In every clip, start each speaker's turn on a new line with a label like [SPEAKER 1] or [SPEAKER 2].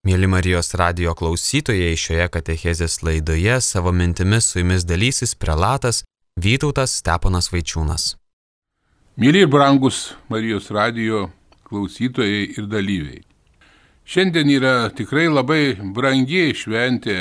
[SPEAKER 1] Mėly Marijos radio klausytojai, šioje katechezės laidoje savo mintimis su jumis dalysis prelatas Vytautas Steponas Vaičiūnas.
[SPEAKER 2] Mėly ir brangus Marijos radio klausytojai ir dalyviai. Šiandien yra tikrai labai brangiai šventė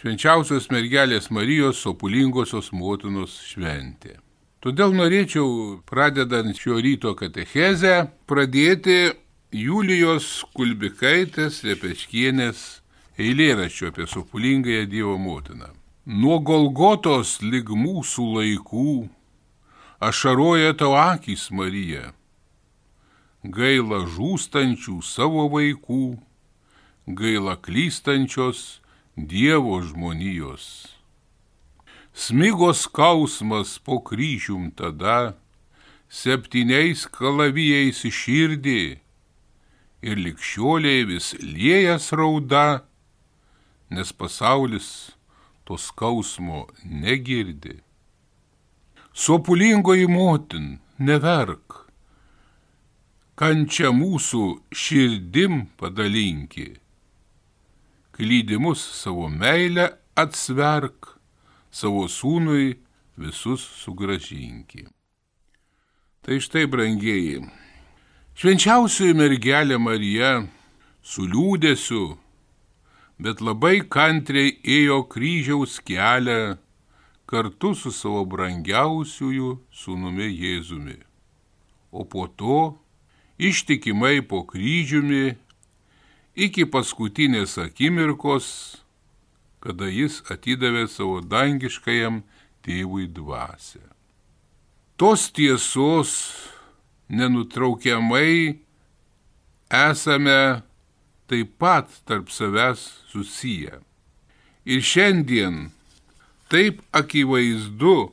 [SPEAKER 2] švenčiausios mergelės Marijos opulingosios motinos šventė. Todėl norėčiau, pradedant šio ryto katechezę, pradėti Julijos Kulbikaitės Repeškienės eilėraščio apie supulingąją Dievo motiną. Nuo Golgotos lig mūsų laikų ašaroja tau akis Marija. Gaila žūstančių savo vaikų, gaila klystančios Dievo žmonijos. Smigos kausmas po kryžium tada, septyniais kalavijais iširdė, ir likščioliai vis liejas rauda, nes pasaulis to skausmo negirdi. Sopulingoji motin, neverk, kančia mūsų širdim padalinki, klydimus savo meilę atsverk, savo sūnui visus sugražinki. Tai štai, brangieji, Švenčiausioji mergelė Marija su liūdėsiu, bet labai kantriai ėjo kryžiaus kelią kartu su savo brangiausiųjų sūnumi Jėzumi. O po to ištikimai po kryžiumi iki paskutinės akimirkos, kada jis atidavė savo dangiškajam tėvui dvasę. Tos tiesos nenutraukiamai esame taip pat tarp savęs susiję. Ir šiandien taip akivaizdu,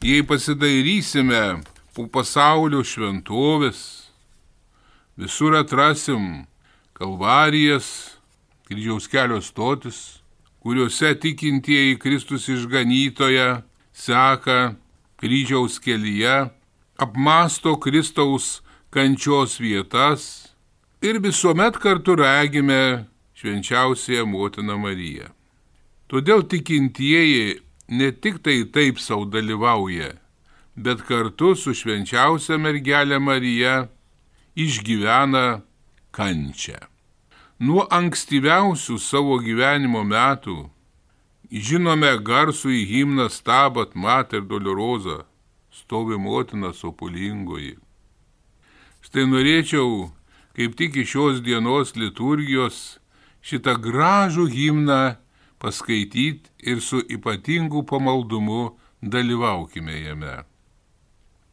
[SPEAKER 2] jei pasidairysime po pasaulio šventovės, visur atrasim kalvarijas, kryžiaus kelio stotis, kuriuose tikintieji Kristus išganytoje seka kryžiaus kelyje apmasto Kristaus kančios vietas ir visuomet kartu regime švenčiausiąją motiną Mariją. Todėl tikintieji ne tik tai taip savo dalyvauja, bet kartu su švenčiausia mergelė Marija išgyvena kančią. Nuo ankstyviausių savo gyvenimo metų žinome garsų į himną Stabat Mater Dolorosa stovi motina sopulingoji. Štai norėčiau, kaip tik iš šios dienos liturgijos, šitą gražų himną paskaityti ir su ypatingu pamaldumu dalyvaukime jame.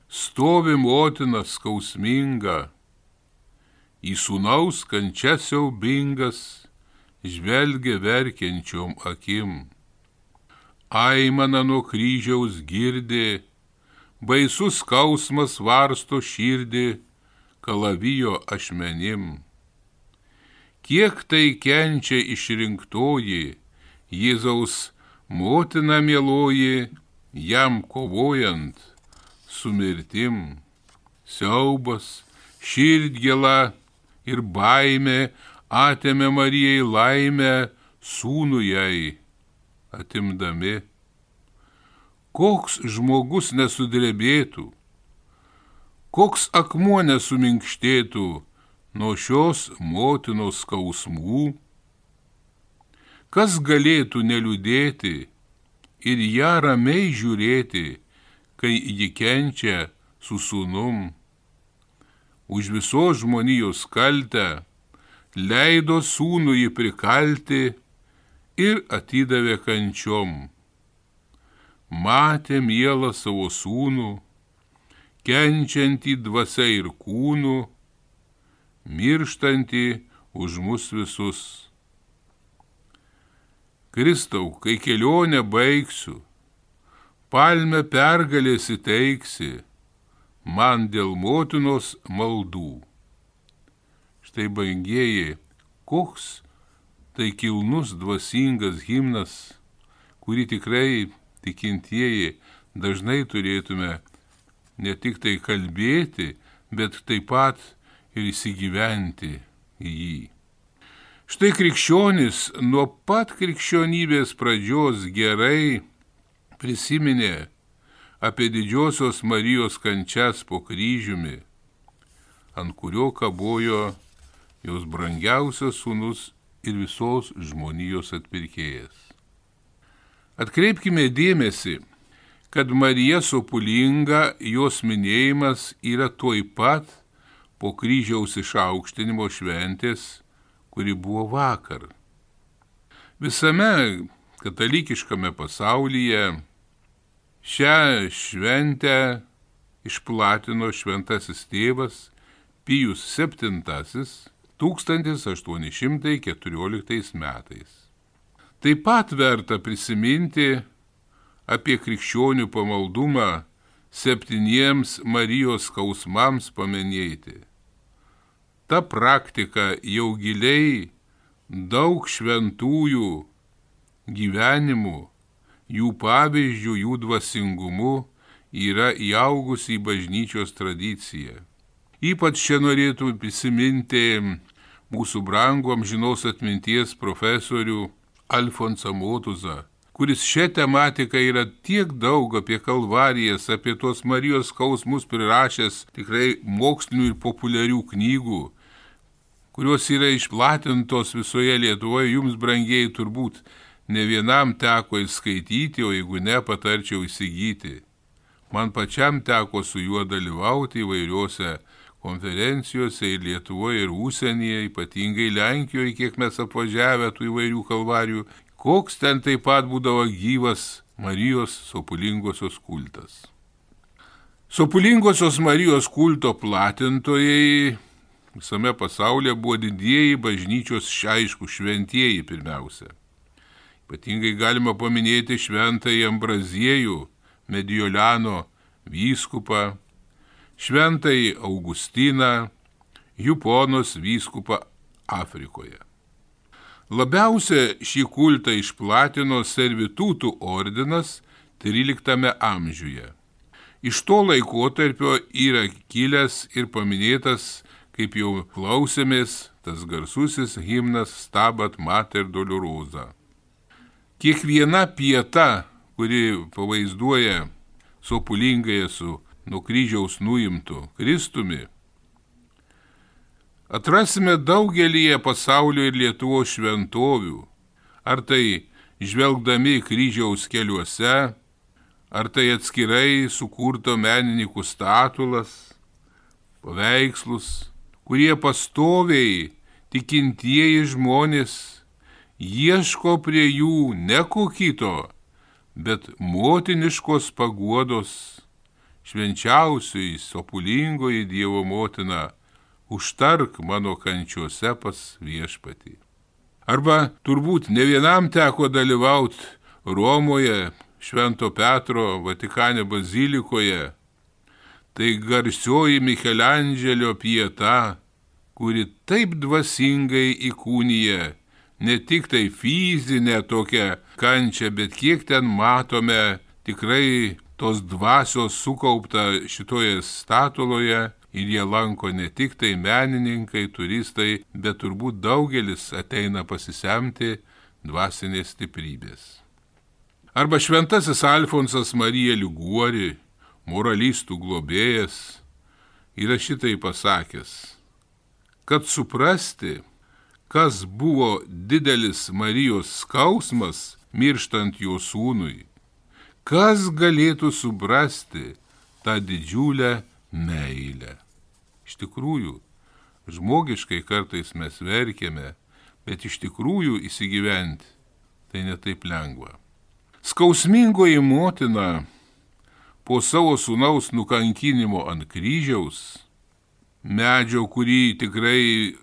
[SPEAKER 2] Stovi motina skausminga, į sūnaus kančia siaubingas, žvelgia verkiančiom akim. Aimana nuo kryžiaus girdė, baisus skausmas varsto širdį kalavijo ašmenim. Kiek tai kenčia išrinktoji, Jėzaus motina mėloji, jam kovojant su mirtim. Siaubas, širdgėla ir baime atėmė Marijai laimę sūnų jai atimdami koks žmogus nesudrebėtų, koks akmuo nesuminkštėtų nuo šios motinos skausmų, kas galėtų neliūdėti ir ją ramiai žiūrėti, kai ji kenčia su sūnum. Už visos žmonijos kaltę leido sūnų jį prikalti ir atidavė kančiom matė mielą savo sūnų, kenčiantį dvasia ir kūnų, mirštantį už mus visus. Kristau, kai kelionę baigsiu, palmę pergalės įteiksi, man dėl motinos maldų. Štai bangieji, koks tai kilnus dvasingas himnas, kurį tikrai tikintieji dažnai turėtume ne tik tai kalbėti, bet taip pat ir įsigyventi į jį. Štai krikščionis nuo pat krikščionybės pradžios gerai prisiminė apie didžiosios Marijos kančias po kryžiumi, ant kurio kabojo jos brangiausias sūnus ir visos žmonijos atpirkėjas. Atkreipkime dėmesį, kad Marija sopulinga jos minėjimas yra tuoj pat po kryžiaus išaukštinimo šventės, kuri buvo vakar. Visame katalikiškame pasaulyje šią šventę išplatino šventasis tėvas Pijus VII 1814 metais. Taip pat verta prisiminti apie krikščionių pamaldumą septyniems Marijos skausmams paminėti. Ta praktika jau giliai daug šventųjų gyvenimų, jų pavyzdžių, jų dvasingumu yra įaugusi į bažnyčios tradiciją. Ypač čia norėtų prisiminti mūsų brangų amžinos atminties profesorių Alfonsą Motuzą, kuris šią tematiką yra tiek daug apie kalvarijas, apie tos Marijos skausmus prirašęs tikrai mokslinių ir populiarių knygų, kurios yra išplatintos visoje Lietuvoje, jums brangiai turbūt ne vienam teko įskaityti, o jeigu ne, patarčiau įsigyti. Man pačiam teko su juo dalyvauti įvairiuose konferencijose ir Lietuvoje, ir užsienyje, ypatingai Lenkijoje, kiek mes apvažiavę tų įvairių kalvarijų, koks ten taip pat būdavo gyvas Marijos sopulingosios kultas. Sopulingosios Marijos kulto platintojai visame pasaulyje buvo didieji bažnyčios aišku šventieji pirmiausia. Ypatingai galima paminėti šventąjį Ambraziejų, Mediolano vyskupą, šventai Augustiną, Juponos vyskupą Afrikoje. Labiausia šį kultą išplatino servitutų ordinas XIII amžiuje. Iš to laikotarpio yra kilęs ir paminėtas, kaip jau klausėmės, tas garsusis himnas Stabat Mater Dolorosa. Kiekviena pieta, kuri pavaizduoja sopulingąją su nuo kryžiaus nuimtų Kristumi, atrasime daugelįje pasaulio ir Lietuvos šventovių, ar tai žvelgdami kryžiaus keliuose, ar tai atskirai sukurto menininkų statulas, paveikslus, kurie pastoviai tikintieji žmonės ieško prie jų ne ko kito, bet motiniškos paguodos švenčiausioji, sopulingoji Dievo motina, užtark mano kančiuose pas viešpatį. Arba turbūt ne vienam teko dalyvauti Romoje, Švento Petro Vatikane bazilikoje. Tai garsioji Michelandželio pieta, kuri taip dvasingai įkūnyje ne tik tai fizinę tokią kančią, bet kiek ten matome tikrai tos dvasios sukaupta šitoje statuloje ir jie lanko ne tik tai menininkai, turistai, bet turbūt daugelis ateina pasisemti dvasinės stiprybės. Arba šventasis Alfonsas Marija Liguori, moralistų globėjas, yra šitai pasakęs, kad suprasti, kas buvo didelis Marijos skausmas mirštant jo sūnui, Kas galėtų suprasti tą didžiulę meilę? Iš tikrųjų, žmogiškai kartais mes verkiame, bet iš tikrųjų įsigyventi tai netaip lengva. Skausmingoji motina po savo sunaus nukankinimo ant kryžiaus, medžio, kurį tikrai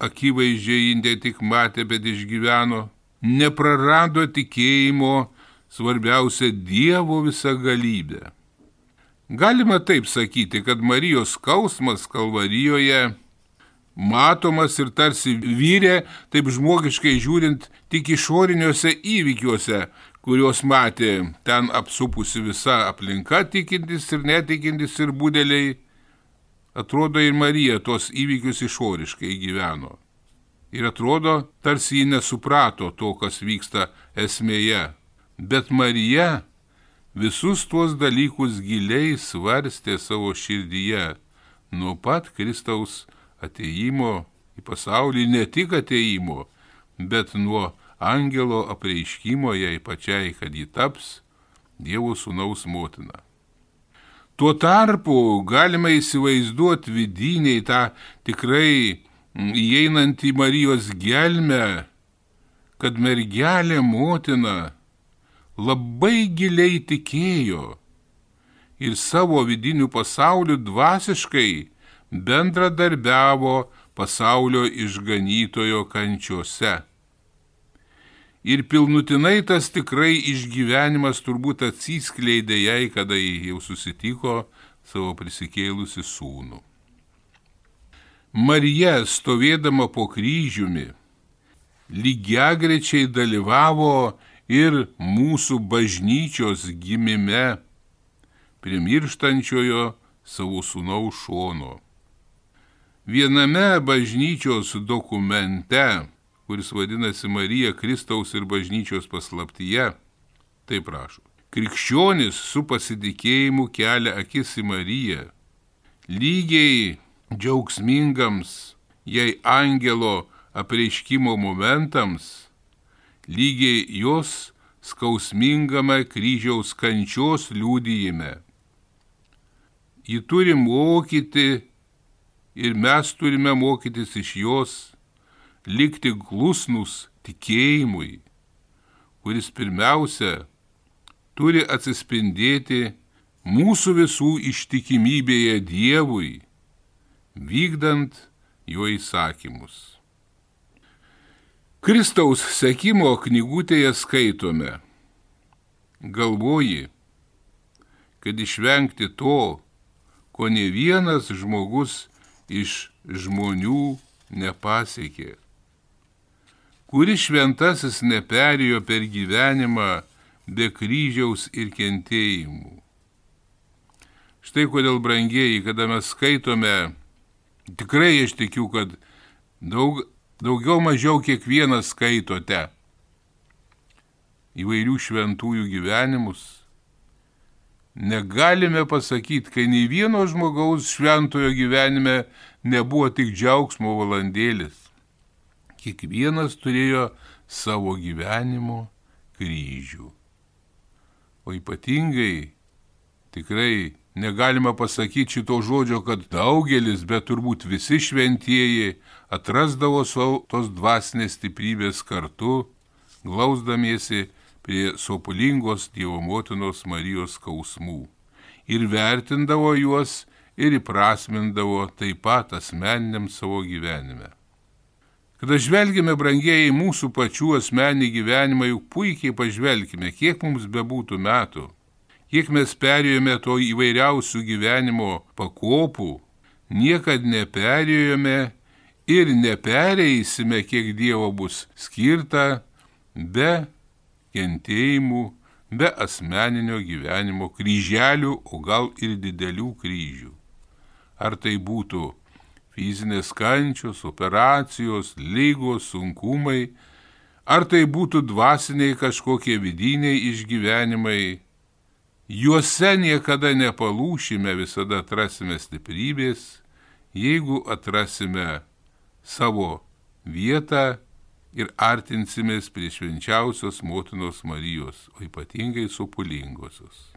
[SPEAKER 2] akivaizdžiai ne tik matė, bet išgyveno, neprarado tikėjimo svarbiausia Dievo visagalybė. Galima taip sakyti, kad Marijos skausmas Kalvarijoje matomas ir tarsi vyrė, taip žmogiškai žiūrint, tik išoriniuose įvykiuose, kuriuos matė ten apsupusi visa aplinka, tikintis ir netikintis ir būdeliai. Atrodo ir Marija tos įvykius išoriškai gyveno. Ir atrodo, tarsi ji nesuprato to, kas vyksta esmėje. Bet Marija visus tuos dalykus giliai svarstė savo širdyje nuo pat Kristaus ateimo į pasaulį, ne tik ateimo, bet nuo angelo apreiškimo jai pačiai, kad ji taps Dievo sūnaus motina. Tuo tarpu galima įsivaizduoti vidiniai tą tikrai įeinant į Marijos gelmę, kad mergelė motina labai giliai tikėjo ir savo vidinių pasaulių dvasiškai bendradarbiavo pasaulio išganytojo kančiose. Ir pilnutinai tas tikrai išgyvenimas turbūt atsiskleidė jai, kada jį jau susitiko savo prisikėlusi sūnų. Marija, stovėdama po kryžiumi, lygiagrečiai dalyvavo ir mūsų bažnyčios gimime, primirštančiojo savo sūnaus šono. Viename bažnyčios dokumente, kuris vadinasi Marija Kristaus ir bažnyčios paslaptyje, taip rašo. Krikščionis su pasitikėjimu kelia akis į Mariją. Lygiai džiaugsmingams jai angelo apreiškimo momentams, lygiai jos skausmingame kryžiaus kančios liūdėjime. Ji turi mokyti ir mes turime mokytis iš jos likti glusnus tikėjimui, kuris pirmiausia turi atsispindėti mūsų visų ištikimybėje Dievui vykdant jo įsakymus. Kristaus sekimo knygutėje skaitome, galvoji, kad išvengti to, ko ne vienas žmogus iš žmonių nepasiekė. Kuris šventasis neperėjo per gyvenimą be kryžiaus ir kentėjimų. Štai kodėl brangieji, kada mes skaitome Tikrai aš tikiu, kad daug, daugiau mažiau kiekvienas skaitote įvairių šventųjų gyvenimus. Negalime pasakyti, kai nei vieno žmogaus šventojo gyvenime nebuvo tik džiaugsmo valandėlis. Kiekvienas turėjo savo gyvenimo kryžių. O ypatingai tikrai Negalima pasakyti šito žodžio, kad daugelis, bet turbūt visi šventieji atrasdavo savo tos dvasinės stiprybės kartu, glausdamiesi prie sopulingos Dievo motinos Marijos skausmų ir vertindavo juos ir įprasmindavo taip pat asmeniniam savo gyvenime. Kada žvelgime brangieji mūsų pačių asmenį gyvenimą, juk puikiai pažvelgime, kiek mums bebūtų metų kiek mes perėjome to įvairiausių gyvenimo pakopų, niekad neperėjome ir nepereisime, kiek Dievo bus skirta, be kentėjimų, be asmeninio gyvenimo kryželių, o gal ir didelių kryžių. Ar tai būtų fizinės kančios, operacijos, lygos, sunkumai, ar tai būtų dvasiniai kažkokie vidiniai išgyvenimai, Juose niekada nepalūšime, visada atrasime stiprybės, jeigu atrasime savo vietą ir artinsimės prie švenčiausios motinos Marijos, o ypatingai supulingosios.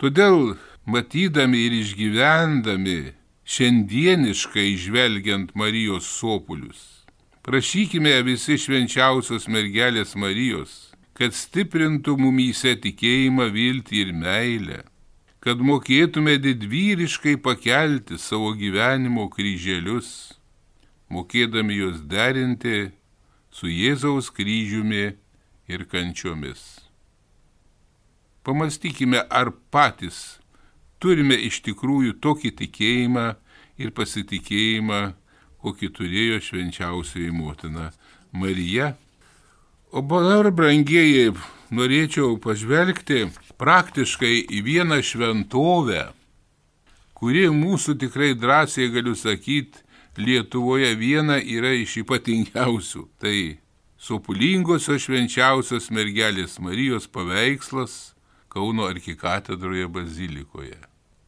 [SPEAKER 2] Todėl, matydami ir išgyvendami, šiandieniškai žvelgiant Marijos sopulius, prašykime visi švenčiausios mergelės Marijos, kad stiprintų mumyse tikėjimą, viltį ir meilę, kad mokėtume didvyriškai pakelti savo gyvenimo kryželius, mokėdami juos derinti su Jėzaus kryžiumi ir kančiomis. Pamastykime, ar patys turime iš tikrųjų tokį tikėjimą ir pasitikėjimą, kokį turėjo švenčiausioji motina Marija O dabar, brangieji, norėčiau pažvelgti praktiškai į vieną šventovę, kuri mūsų tikrai drąsiai galiu sakyti, Lietuvoje viena yra iš ypatingiausių. Tai sopulingosios švenčiausios mergelės Marijos paveikslas Kauno arkikatedroje bazilikoje.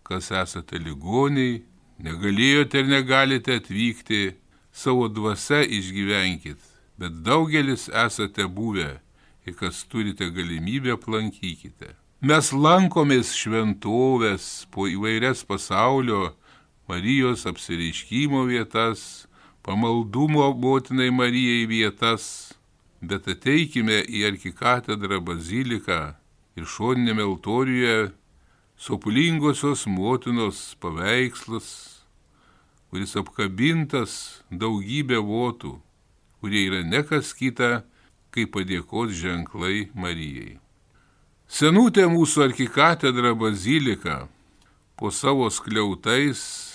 [SPEAKER 2] Kas esate ligoniai, negalėjote ir negalite atvykti, savo dvasia išgyvenkit, bet daugelis esate buvę ir kas turite galimybę aplankykite. Mes lankomės šventovės po įvairias pasaulio Marijos apsireiškimo vietas, pamaldumo motinai Marijai vietas, bet ateikime į arkikatedrą baziliką ir šoninėme altoriuje sopulingosios motinos paveikslas, kuris apkabintas daugybė votų, kurie yra nekas kita, kaip padėkos ženklai Marijai. Senutė mūsų arkikatedra bazilika po savo skliautais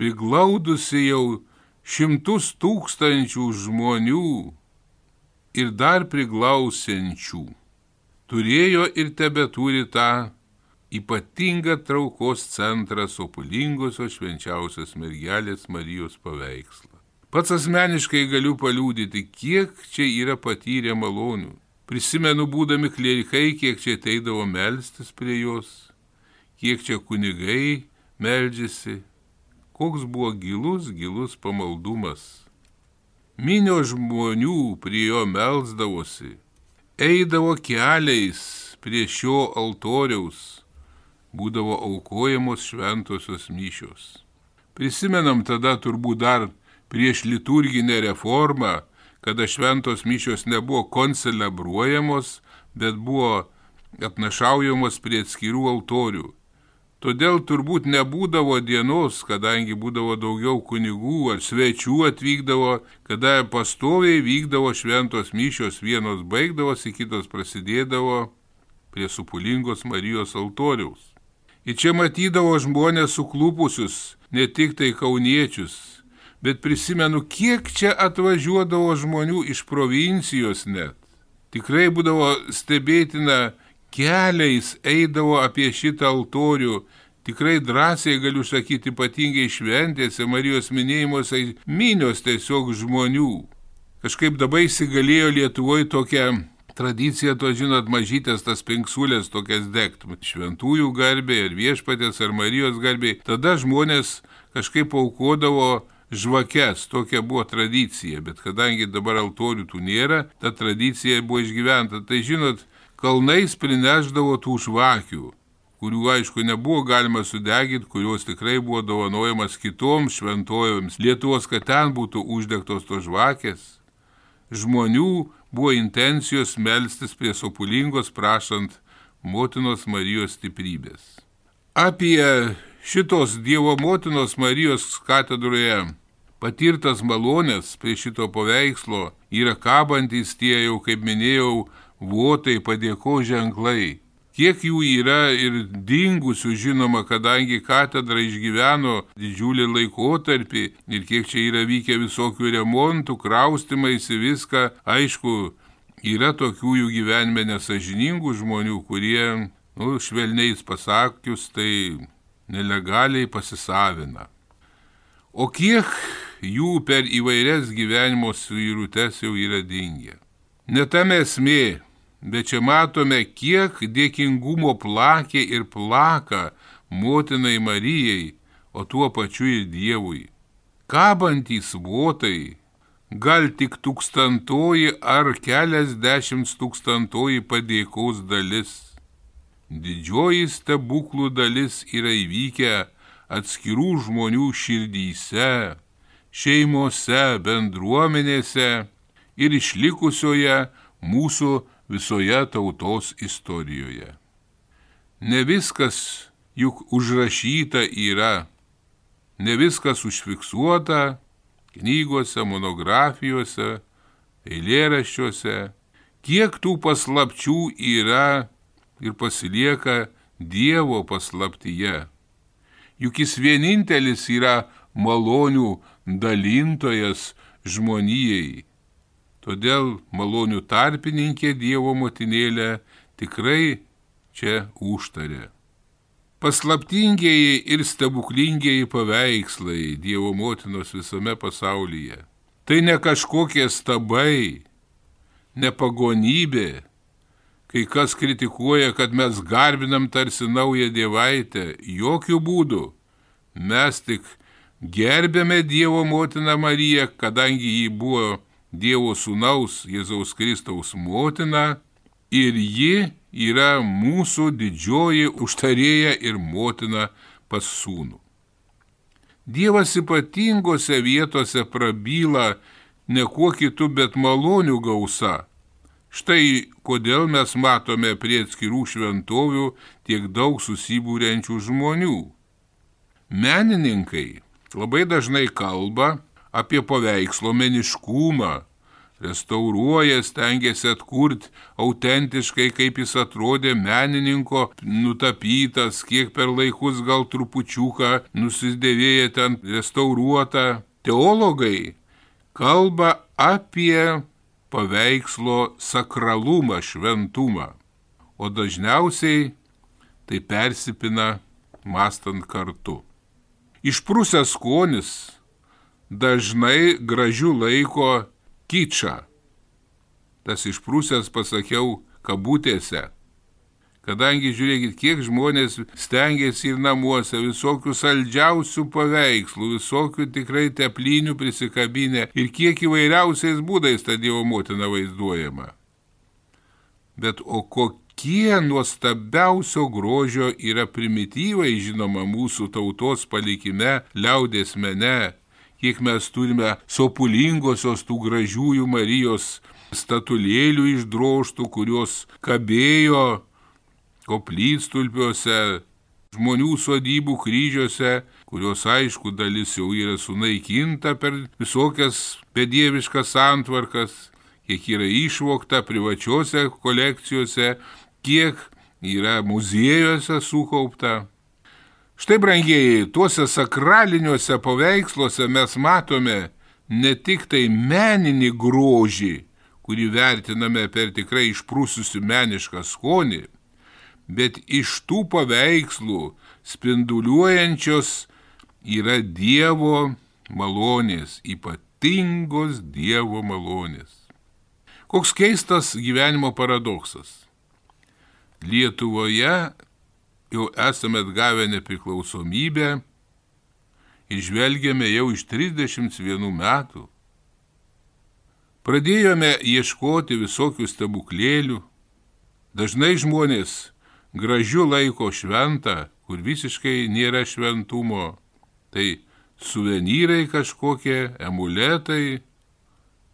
[SPEAKER 2] priglaudusi jau šimtus tūkstančių žmonių ir dar priglausiančių turėjo ir tebe turi tą ypatingą traukos centrą sopulingosios švenčiausios mergelės Marijos paveikslą. Pats asmeniškai galiu paliūdyti, kiek čia yra patyrę malonių. Prisimenu, būdami klerikai, kiek čia ateidavo melstis prie jos, kiek čia kunigai meldžiasi, koks buvo gilus, gilus pamaldumas. Minio žmonių prie jo melzdavosi, eidavo keliais prie šio altoriaus, būdavo aukojamos šventosios mišios. Prisimenam tada turbūt dar prieš liturginę reformą, kada šventos mišios nebuvo koncelebruojamos, bet buvo atnašaujamos prie atskirų altorių. Todėl turbūt nebūdavo dienos, kadangi būdavo daugiau kunigų ar svečių atvykdavo, kada pastoviai vykdavo šventos mišios, vienos baigdavosi, kitos prasidėdavo prie supulingos Marijos altoriaus. Ir čia matydavo žmonės suklupusius, ne tik tai kauniečius, bet prisimenu, kiek čia atvažiuodavo žmonių iš provincijos net. Tikrai būdavo stebėtina, keliais eidavo apie šitą altorių. Tikrai drąsiai galiu sakyti, ypatingai šventėse, Marijos minėjimuose, minios tiesiog žmonių. Kažkaip dabar įsigalėjo Lietuvoje tokia tradicija, to žinot, mažytės tas penksulės tokias degt. Šventųjų garbė ir viešpatės ar Marijos garbė. Tada žmonės kažkaip aukodavo žvakes, tokia buvo tradicija, bet kadangi dabar altorių tų nėra, ta tradicija buvo išgyventa. Tai žinot, kalnais prineždavo tų žvakių, kurių aišku nebuvo galima sudeginti, kurios tikrai buvo dovanojamas kitoms šventojams Lietuvos, kad ten būtų uždegtos tos žvakės. Žmonių buvo intencijos melstis prie sopulingos prašant motinos Marijos stiprybės. Apie šitos Dievo motinos Marijos katedroje patirtas malonės prie šito paveikslo yra kabantys tie jau, kaip minėjau, votai, padėko ženklai. Kiek jų yra ir dingusių, žinoma, kadangi katedra išgyveno didžiulį laikotarpį ir kiek čia yra vykę visokių remontų, kraustimais į viską, aišku, yra tokių jų gyvenime nesažiningų žmonių, kurie, nu, švelniais pasakius, tai nelegaliai pasisavina. O kiek jų per įvairias gyvenimo suirutes jau yra dingę. Netame esmė, Bet čia matome, kiek dėkingumo plakė ir plaka motinai Marijai, o tuo pačiu ir Dievui. Kabantys votai, gal tik tūkstantoji ar keliasdešimt tūkstantoji padėkos dalis. Didžioji stebuklų dalis yra įvykę atskirų žmonių širdyse, šeimose, bendruomenėse ir išlikusioje mūsų visoje tautos istorijoje. Ne viskas juk užrašyta yra, ne viskas užfiksuota knygose, monografijose, eilėraščiuose, kiek tų paslapčių yra ir pasilieka Dievo paslaptyje. Juk jis vienintelis yra malonių dalintojas žmonijai Todėl malonių tarpininkė Dievo motinėlė tikrai čia užtarė. paslaptingieji ir stebuklingieji paveikslai Dievo motinos visame pasaulyje. Tai ne kažkokie stabai, ne pagonybė, kai kas kritikuoja, kad mes garbinam tarsi naują dievaitę, jokių būdų. Mes tik gerbėme Dievo motiną Mariją, kadangi ji buvo Dievo sūnaus Jėzaus Kristaus motina ir ji yra mūsų didžioji užtarėja ir motina pas sūnų. Dievas ypatingose vietose prabyla ne kuo kitu, bet malonių gausa. Štai kodėl mes matome prie atskirų šventovių tiek daug susibūrenčių žmonių. Menininkai labai dažnai kalba apie paveikslo meniškumą, restauruoja, stengiasi atkurti autentiškai, kaip jis atrodė menininko nutapytas, kiek per laikus gal trupučiuką nusidėvėję ten restauruota. Teologai kalba apie paveikslo sakralumą, šventumą, o dažniausiai tai persipina mastant kartu. Išprūsęs skonis dažnai gražių laiko kičą. Tas išprūsęs pasakiau kabutėse. Kadangi žiūrėkit, kiek žmonės stengiasi ir namuose visokių saldžiausių paveikslų, visokių tikrai teplinių prisikabinę ir kiek įvairiausiais būdais ta Dievo motina vaizduojama. Bet o kokie nuostabiausio grožio yra primityvai žinoma mūsų tautos palikime, liaudės mene, kiek mes turime sopulingosios tų gražiųjų Marijos statulėlių išdroštų, kurios kabėjo koplytstulpiuose, žmonių sodybų kryžiuose, kurios aišku dalis jau yra sunaikinta per visokias bedieviškas santvarkas, kiek yra išvokta privačiose kolekcijose, kiek yra muziejuose sukaupta. Štai, brangieji, tuose sakraliniuose paveiksluose mes matome ne tik tai meninį grožį, kurį vertiname per tikrai išprūsusių menišką skonį, bet iš tų paveikslų spinduliuojančios yra Dievo malonės, ypatingos Dievo malonės. Koks keistas gyvenimo paradoksas. Lietuvoje jau esame atgavę nepriklausomybę ir žvelgiame jau iš 31 metų. Pradėjome ieškoti visokių stebuklėlių. Dažnai žmonės gražių laiko šventą, kur visiškai nėra šventumo. Tai suvenyrai kažkokie, emuletai.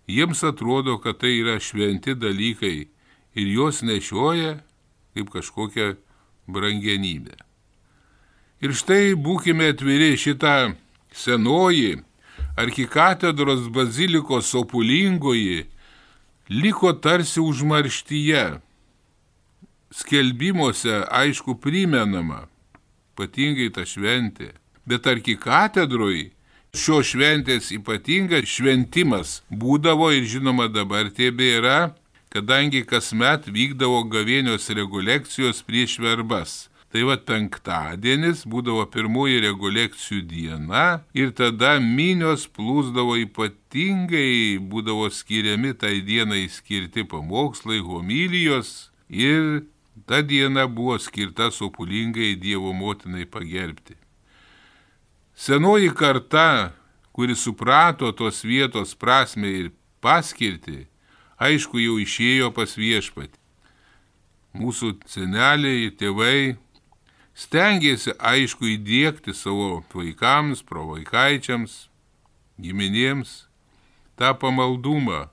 [SPEAKER 2] Jiems atrodo, kad tai yra šventi dalykai ir juos nešioja kaip kažkokia brangenybė. Ir štai būkime atviri šitą senoji arkikatedros bazilikos sopulingoji liko tarsi užmarštyje. Skelbimuose aišku primenama, ypatingai ta šventė, bet arkikatedroj šios šventės ypatingas šventimas būdavo ir žinoma dabar tebėra kadangi kasmet vykdavo gavėnios regulekcijos prieš verbas. Tai va penktadienis būdavo pirmoji regulekcijų diena ir tada minios plūsdavo ypatingai, būdavo skiriami tai dienai skirti pamokslai, homilijos ir ta diena buvo skirta sopulingai Dievo motinai pagerbti. Senoji karta, kuri suprato tos vietos prasme ir paskirti, aišku, jau išėjo pas viešpatį. Mūsų seneliai, tėvai stengiasi, aišku, įdėkti savo vaikams, provaikaičiams, giminėms tą pamaldumą.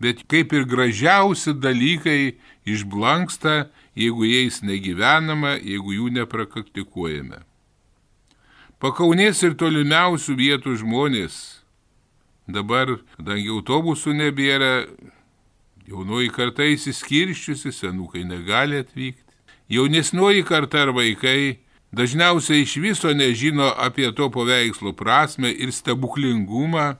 [SPEAKER 2] Bet kaip ir gražiausi dalykai išblanksta, jeigu jais negyvenama, jeigu jų nepraktikuojame. Pakaunės ir tolimiausių vietų žmonės Dabar, kadangi autobusų nebėra, jaunoji karta įsiskirščiusi, senukai negali atvykti. Jaunesnioji karta ar vaikai dažniausiai iš viso nežino apie to paveikslo prasme ir stebuklingumą.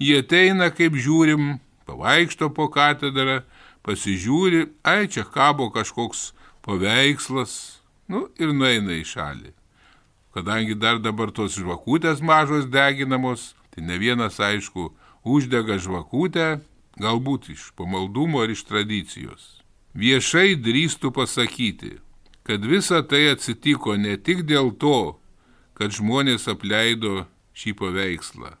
[SPEAKER 2] Jie ateina, kaip žiūrim, pavaikšto po katedrą, pasižiūri, ai čia kabo kažkoks paveikslas, Nu ir nueina į šalį. Kadangi dar dabar tos žvakutės mažos deginamos, tai ne vienas, aišku, uždega žvakutę, galbūt iš pamaldumo ar iš tradicijos. Viešai drįstų pasakyti, kad visa tai atsitiko ne tik dėl to, kad žmonės apleido šį paveikslą.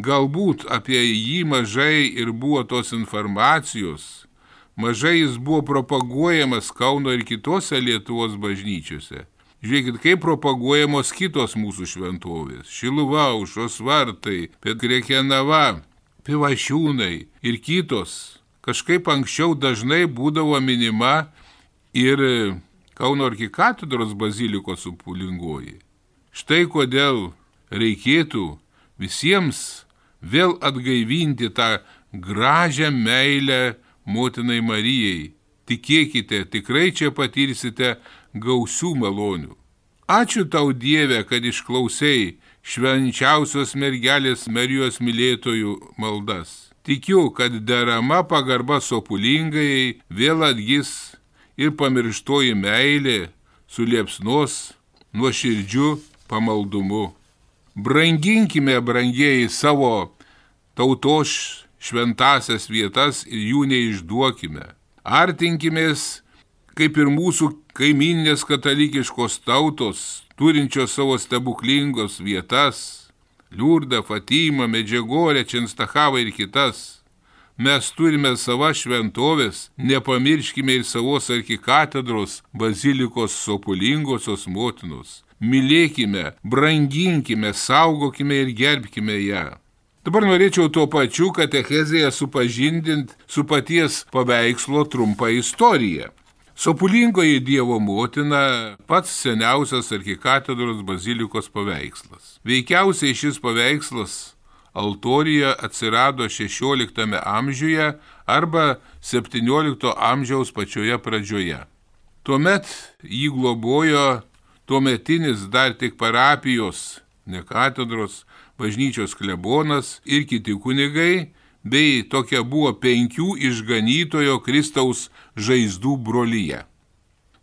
[SPEAKER 2] Galbūt apie jį mažai ir buvo tos informacijos, mažai jis buvo propaguojamas Kauno ir kitose Lietuvos bažnyčiose. Žiūrėkit, kaip propaguojamos kitos mūsų šventovės - Šiluva, Užos vartai, Petkrekenava, Pivašiūnai ir kitos. Kažkaip anksčiau dažnai būdavo minima ir Kauno arkikatedros bazilikos supulingoji. Štai kodėl reikėtų visiems vėl atgaivinti tą gražią meilę motinai Marijai. Tikėkite, tikrai čia patirsite gausių malonių. Ačiū tau Dieve, kad išklausai švenčiausios mergelės Marijos mylėtojų maldas. Tikiu, kad derama pagarba sopulingai vėl atgis ir pamirštoji meilė suliepsnos nuoširdžiu pamaldumu. Branginkime, brangieji, savo tautos šventasias vietas ir jų neišduokime. Artinkimės, kaip ir mūsų kaiminės katalikiškos tautos, turinčios savo stebuklingos vietas - Liurdą, Fatimą, Medžiagorę, Čenstahavą ir kitas. Mes turime savo šventovės, nepamirškime ir savos arkikatedros bazilikos sopulingosios motinos. Mylėkime, branginkime, saugokime ir gerbkime ją. Dabar norėčiau tuo pačiu katechezėje supažindinti su paties paveikslo trumpa istorija. Sopulingoji Dievo motina pats seniausias arkikatedros bazilikos paveikslas. Veikiausiai šis paveikslas altorija atsirado 16 amžiuje arba 17 amžiaus pačioje pradžioje. Tuomet jį globojo tuometinis dar tik parapijos, ne katedros, bažnyčios klebonas ir kiti kunigai, bei tokia buvo penkių išganytojo Kristaus žaizdų brolyje.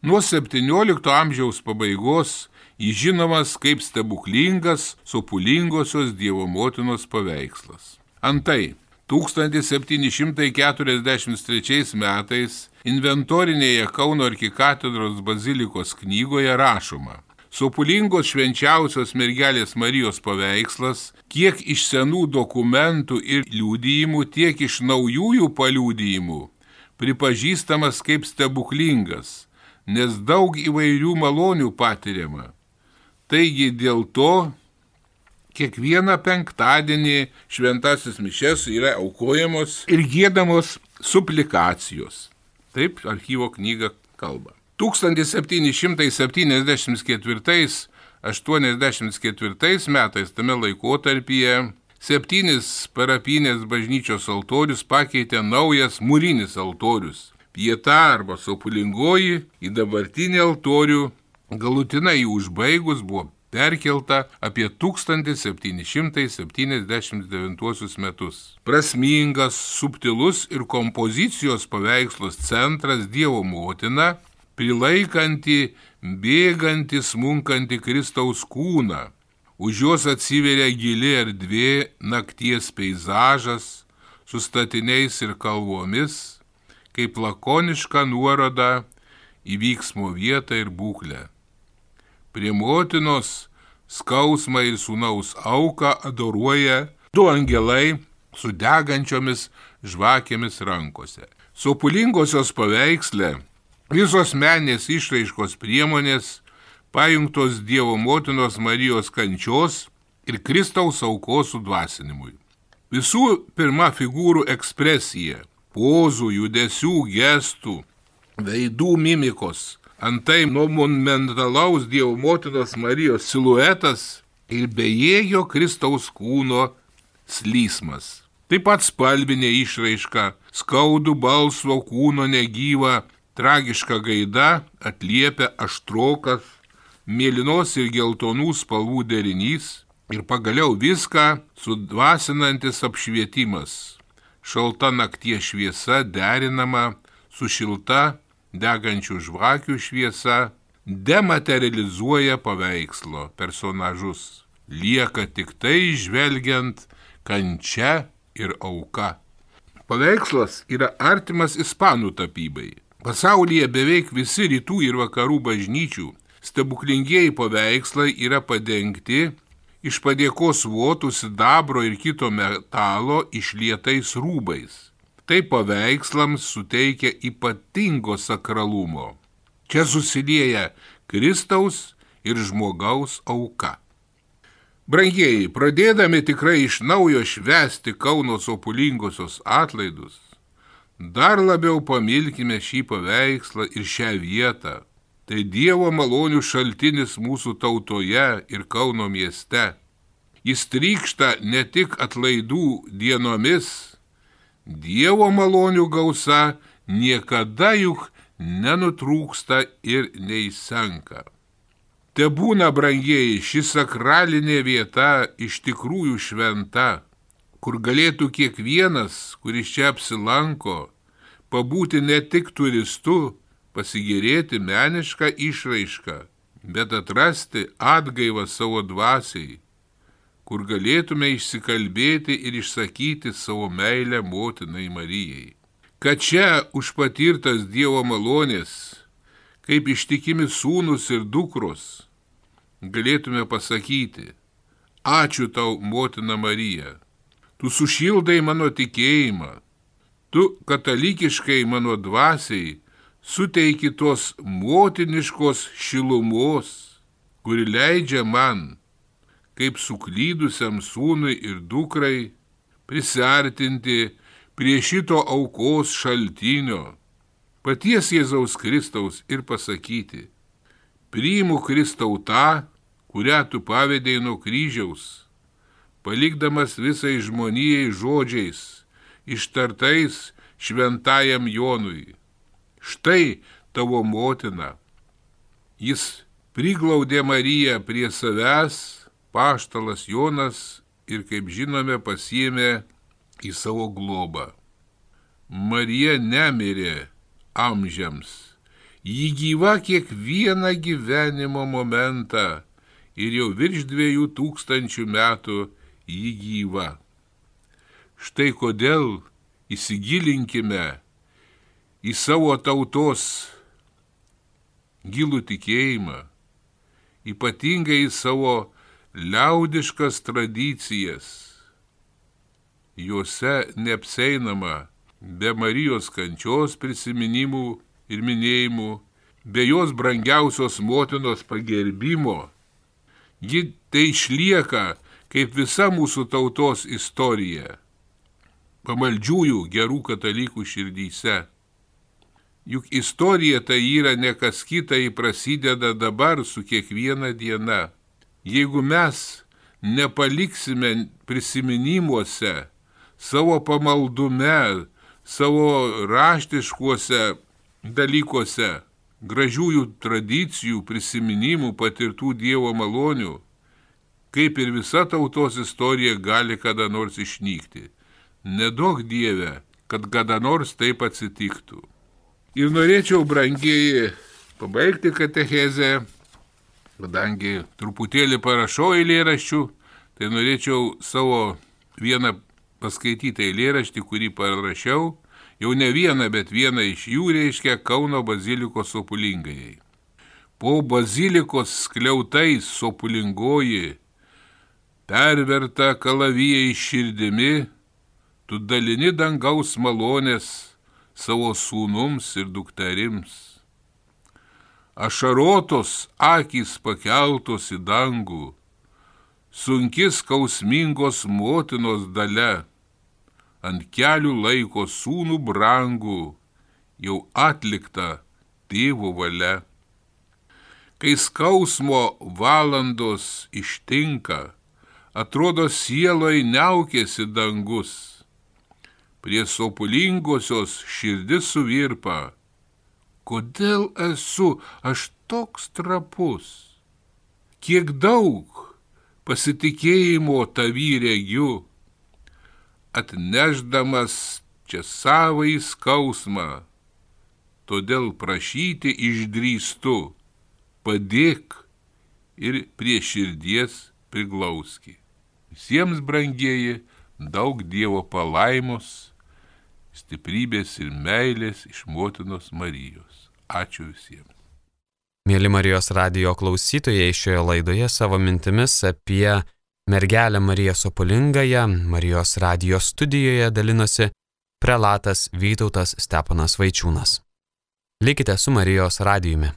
[SPEAKER 2] Nuo 17 amžiaus pabaigos jis žinomas kaip stebuklingas sopulingosios Dievo motinos paveikslas. Antai, 1743 metais inventorinėje Kauno arkikatedros bazilikos knygoje rašoma, Sopulingos švenčiausios mergelės Marijos paveikslas, kiek iš senų dokumentų ir liūdėjimų, tiek iš naujųjų paliūdėjimų, pripažįstamas kaip stebuklingas, nes daug įvairių malonių patiriama. Taigi dėl to kiekvieną penktadienį šventasis mišes yra aukojamos ir gėdamos suplikacijos. Taip archyvo knyga kalba. 1774-84 metais tame laikotarpyje septynis parapinės bažnyčios altorius pakeitė naujas mūrinis altorius. Pieta arba sopulingoji į dabartinį altorių galutinai užbaigus buvo perkelta apie 1779 metus. Prasmingas, subtilus ir kompozicijos paveikslos centras Dievo motina prilaikanti, bėganti, smunkanti Kristaus kūną. Už jos atsiveria gili erdvė, nakties peizažas su statiniais ir kalvomis, kaip lakoniška nuoroda į vyksmo vietą ir būklę. Prie motinos skausmą ir sūnaus auką adoruoja du angelai su degančiomis žvakėmis rankose. Sopulingosios paveiksle Visos menės išraiškos priemonės pajungtos Dievo motinos Marijos kančios ir Kristaus aukos sudvasinimui. Visų pirma figūrų ekspresija - pozų, judesių, gestų, veidų mimikos, antai nuo monumentalaus Dievo motinos Marijos siluetas ir bejėgio Kristaus kūno slysmas. Taip pat spalvinė išraiška, skaudų balsvo kūno negyvą tragiška gaida atliepia aštrokas, mėlynos ir geltonų spalvų derinys ir pagaliau viską sudvasinantis apšvietimas. Šalta nakties šviesa derinama su šilta degančių žvakių šviesa, dematerializuoja paveikslo personažus. Lieka tik tai žvelgiant kančia ir auka. Paveikslas yra artimas ispanų tapybai. Pasaulyje beveik visi rytų ir vakarų bažnyčių stebuklingieji paveikslai yra padengti iš padėkos votų sidabro ir kito metalo išlietais rūbais. Tai paveikslams suteikia ypatingo sakralumo. Čia susilieja Kristaus ir žmogaus auka. Brangieji, pradėdami tikrai iš naujo švesti Kauno sopulingosios atlaidus, dar labiau pamilkime šį paveikslą ir šią vietą. Tai Dievo malonių šaltinis mūsų tautoje ir Kauno mieste. Jis trykšta ne tik atlaidų dienomis, Dievo malonių gausa niekada juk nenutrūksta ir neįsenka. Te būna, brangieji, ši sakralinė vieta iš tikrųjų šventa, kur galėtų kiekvienas, kuris čia apsilanko, pabūti ne tik turistu, pasigėrėti menišką išraišką, bet atrasti atgaivą savo dvasiai, kur galėtume išsikalbėti ir išsakyti savo meilę motinai Marijai. Kad čia už patirtas Dievo malonės, kaip ištikimi sūnus ir dukros, galėtume pasakyti, ačiū tau, motina Marija, tu sušildai mano tikėjimą, tu katalikiškai mano dvasiai suteiki tos motiniškos šilumos, kuri leidžia man, kaip suklydusiam sūnui ir dukrai, prisartinti prie šito aukos šaltinio, paties Jėzaus Kristaus ir pasakyti, priimu Kristau tą, kurią tu pavėdėjai nuo kryžiaus, palikdamas visai žmonijai žodžiais, ištartais šventajam Jonui. Štai tavo motina. Jis priglaudė Mariją prie savęs, paštalas Jonas ir, kaip žinome, pasiemė į savo globą. Marija nemirė amžiams, ji gyva kiekvieną gyvenimo momentą ir jau virš dviejų tūkstančių metų ji gyva. Štai kodėl įsigilinkime į savo tautos gilų tikėjimą, ypatingai į savo liaudiškas tradicijas juose neapseinama be Marijos kančios prisiminimų ir minėjimų, be jos brangiausios motinos pagerbimo. Ji tai išlieka kaip visa mūsų tautos istorija, pamaldžiųjų gerų katalikų širdyse. Juk istorija tai yra ne kas kita, ji prasideda dabar su kiekviena diena. Jeigu mes nepaliksime prisiminimuose, savo pamaldume, savo raštiškuose dalykuose, gražiųjų tradicijų, prisiminimų, patirtų Dievo malonių, kaip ir visa tautos istorija gali kada nors išnykti. Nedaug Dieve, kad kada nors taip atsitiktų. Ir norėčiau, brangieji, pabaigti katechezę, kadangi truputėlį parašau eilėraščių, tai norėčiau savo vieną paskaityti eilėraštį, kurį parašiau, jau ne vieną, bet vieną iš jų reiškia Kauno bazilikos sopulingajai. Po bazilikos skliautais sopulingoji, perverta kalavijai širdimi, tu dalini dangaus malonės savo sūnums ir dukterims. Ašarotos akys pakeltos į dangų, sunkis kausmingos motinos dalė, ant kelių laiko sūnų brangų, jau atlikta tėvo valia. Kai skausmo valandos ištinka, atrodo sieloj neaukėsi dangus, prie sopulingosios širdis suvirpa, kodėl esu aš toks trapus, kiek daug pasitikėjimo tavy regiu, atneždamas čia savai skausmą, todėl prašyti išdrįstu, padėk ir prie širdies priglauski. Visiems brangieji daug Dievo palaimos, stiprybės ir meilės iš motinos Marijos. Ačiū visiems.
[SPEAKER 1] Mėly Marijos radio klausytojai, šioje laidoje savo mintimis apie mergelę Mariją Sopulingąją Marijos radio studijoje dalinosi prelatas Vytautas Stepanas Vaičiūnas. Likite su Marijos radijumi.